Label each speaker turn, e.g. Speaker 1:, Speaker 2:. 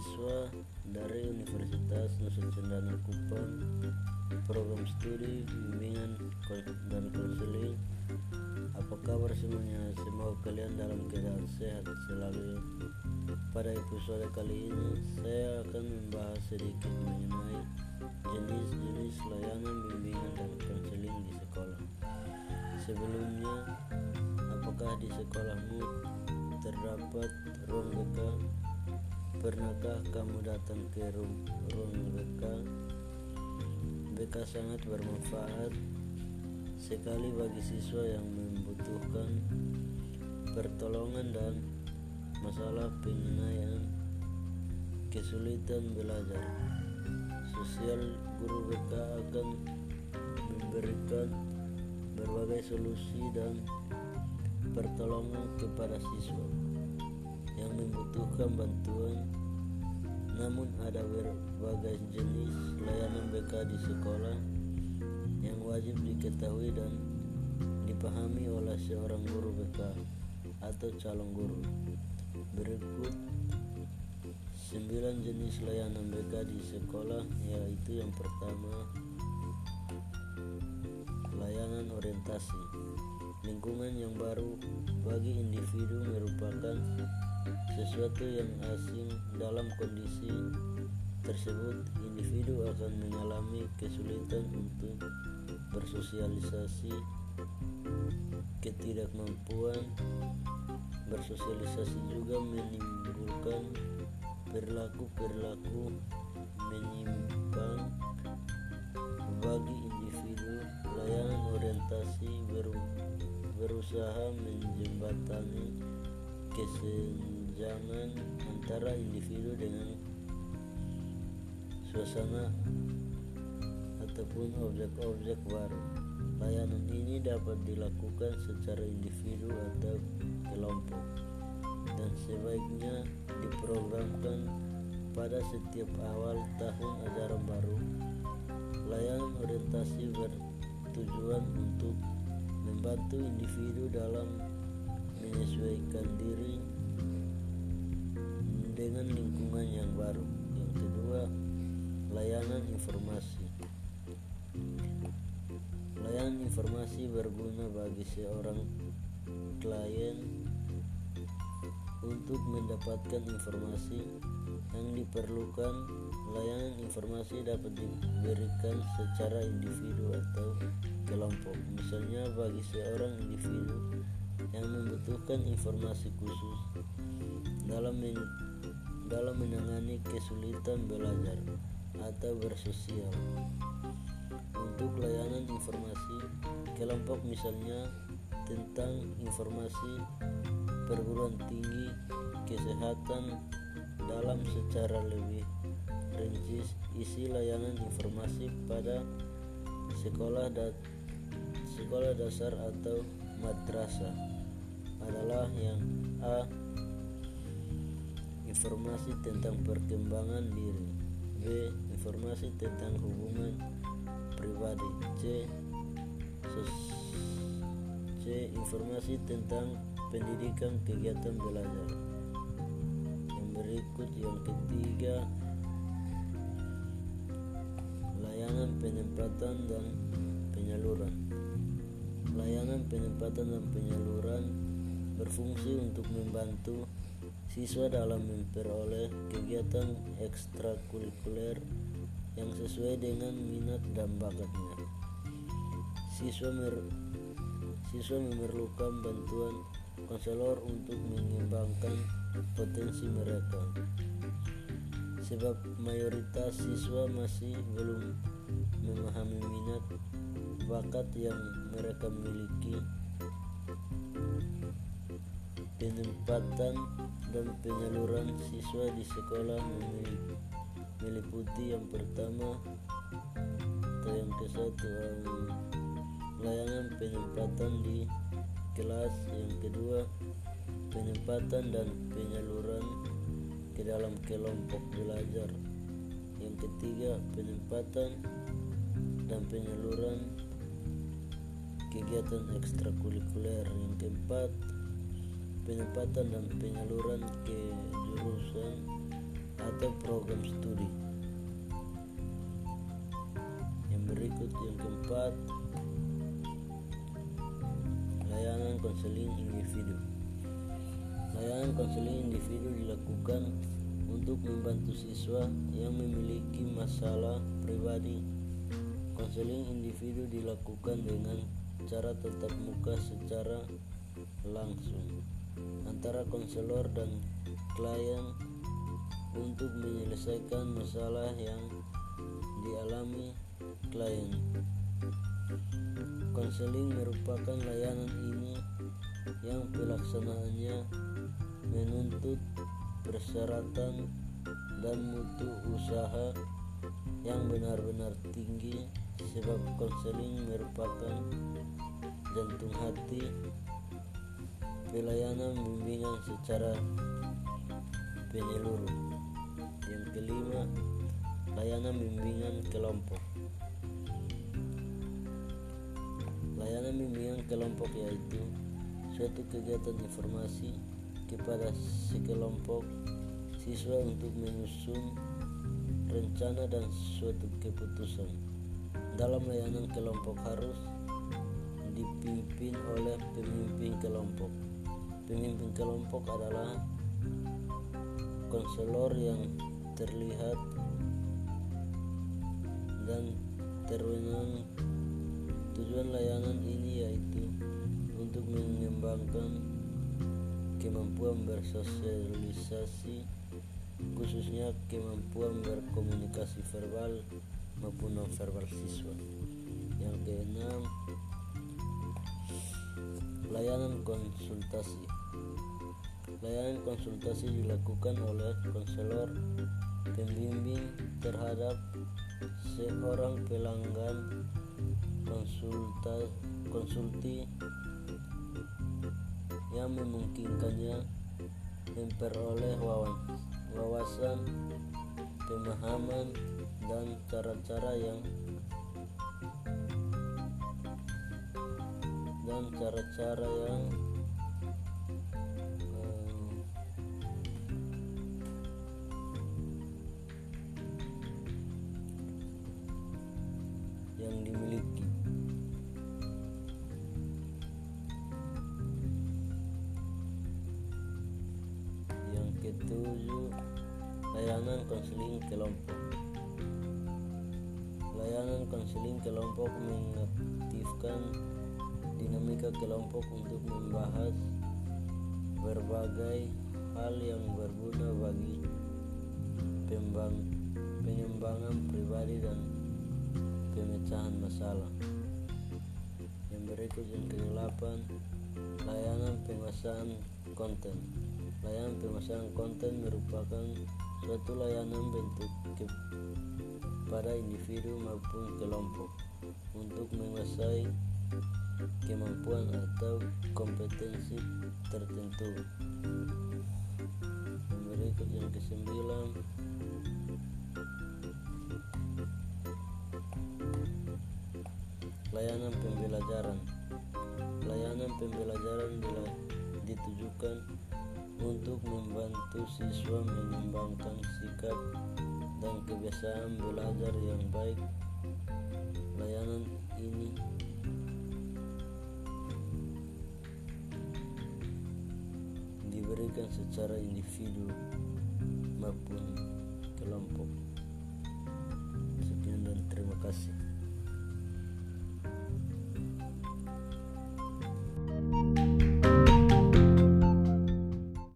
Speaker 1: mahasiswa dari Universitas Nusa Cendana Kupang program studi bimbingan dan konseling. Apa kabar semuanya? Semoga kalian dalam keadaan sehat selalu. Pada episode kali ini saya akan membahas sedikit mengenai jenis-jenis layanan bimbingan dan konseling di sekolah. Sebelumnya apakah di sekolahmu terdapat ruang BK pernahkah kamu datang ke ruang BK BK sangat bermanfaat sekali bagi siswa yang membutuhkan pertolongan dan masalah pengenaian kesulitan belajar. Sosial guru BK akan memberikan berbagai solusi dan pertolongan kepada siswa membutuhkan bantuan namun ada berbagai jenis layanan BK di sekolah yang wajib diketahui dan dipahami oleh seorang guru BK atau calon guru. Berikut 9 jenis layanan BK di sekolah yaitu yang pertama layanan orientasi lingkungan yang baru bagi individu merupakan sesuatu yang asing dalam kondisi tersebut individu akan mengalami kesulitan untuk bersosialisasi. Ketidakmampuan bersosialisasi juga menimbulkan perilaku-perilaku menyimpang bagi individu. Layanan orientasi berusaha menjembatani kesenjangan antara individu dengan suasana ataupun objek-objek baru. Layanan ini dapat dilakukan secara individu atau kelompok dan sebaiknya diprogramkan pada setiap awal tahun ajaran baru. Layanan orientasi bertujuan untuk membantu individu dalam menyesuaikan diri dengan lingkungan yang baru. Yang kedua, layanan informasi. Layanan informasi berguna bagi seorang klien untuk mendapatkan informasi yang diperlukan. Layanan informasi dapat diberikan secara individu atau kelompok. Misalnya bagi seorang individu yang membutuhkan informasi khusus dalam dalam menangani kesulitan belajar atau bersosial. Untuk layanan informasi kelompok misalnya tentang informasi perguruan tinggi kesehatan dalam secara lebih rinci isi layanan informasi pada sekolah dan sekolah dasar atau madrasah adalah yang A informasi tentang perkembangan diri. B. Informasi tentang hubungan pribadi. C. C. Informasi tentang pendidikan kegiatan belajar. Yang berikut yang ketiga layanan penempatan dan penyaluran. Layanan penempatan dan penyaluran berfungsi untuk membantu siswa dalam memperoleh kegiatan ekstrakurikuler yang sesuai dengan minat dan bakatnya. Siswa mer siswa memerlukan bantuan konselor untuk mengembangkan potensi mereka. Sebab mayoritas siswa masih belum memahami minat bakat yang mereka miliki penempatan dan penyaluran siswa di sekolah meliputi yang pertama atau yang ke satu layanan penempatan di kelas yang kedua penempatan dan penyaluran ke dalam kelompok belajar yang ketiga penempatan dan penyaluran kegiatan ekstrakurikuler yang keempat penempatan dan penyaluran ke jurusan atau program studi. Yang berikut yang keempat, layanan konseling individu. Layanan konseling individu dilakukan untuk membantu siswa yang memiliki masalah pribadi. Konseling individu dilakukan dengan cara tetap muka secara langsung antara konselor dan klien untuk menyelesaikan masalah yang dialami klien. Konseling merupakan layanan ini yang pelaksanaannya menuntut persyaratan dan mutu usaha yang benar-benar tinggi sebab konseling merupakan jantung hati pelayanan bimbingan secara penyeluruh yang kelima layanan bimbingan kelompok layanan bimbingan kelompok yaitu suatu kegiatan informasi kepada sekelompok siswa untuk menyusun rencana dan suatu keputusan. Dalam layanan kelompok harus dipimpin oleh pemimpin kelompok. Pemimpin kelompok adalah konselor yang terlihat dan terwenang. Tujuan layanan ini yaitu untuk mengembangkan kemampuan bersosialisasi khususnya kemampuan berkomunikasi verbal maupun nonverbal siswa. Yang keenam, layanan konsultasi. Layanan konsultasi dilakukan oleh konselor pembimbing terhadap seorang pelanggan konsulta, konsulti yang memungkinkannya memperoleh wawasan, pemahaman, dan cara-cara yang dan cara-cara yang layanan konseling kelompok. Layanan konseling kelompok mengaktifkan dinamika kelompok untuk membahas berbagai hal yang berguna bagi pembang, pengembangan pribadi dan pemecahan masalah. Yang berikut yang ke-8 layanan penguasaan konten Layanan pemasaran konten merupakan suatu layanan bentuk kepada individu maupun kelompok untuk menguasai kemampuan atau kompetensi tertentu. Berikut yang kesembilan layanan pembelajaran layanan pembelajaran ditujukan untuk membantu siswa mengembangkan sikap dan kebiasaan belajar yang baik. Layanan ini diberikan secara individu maupun kelompok. Sekian dan terima kasih.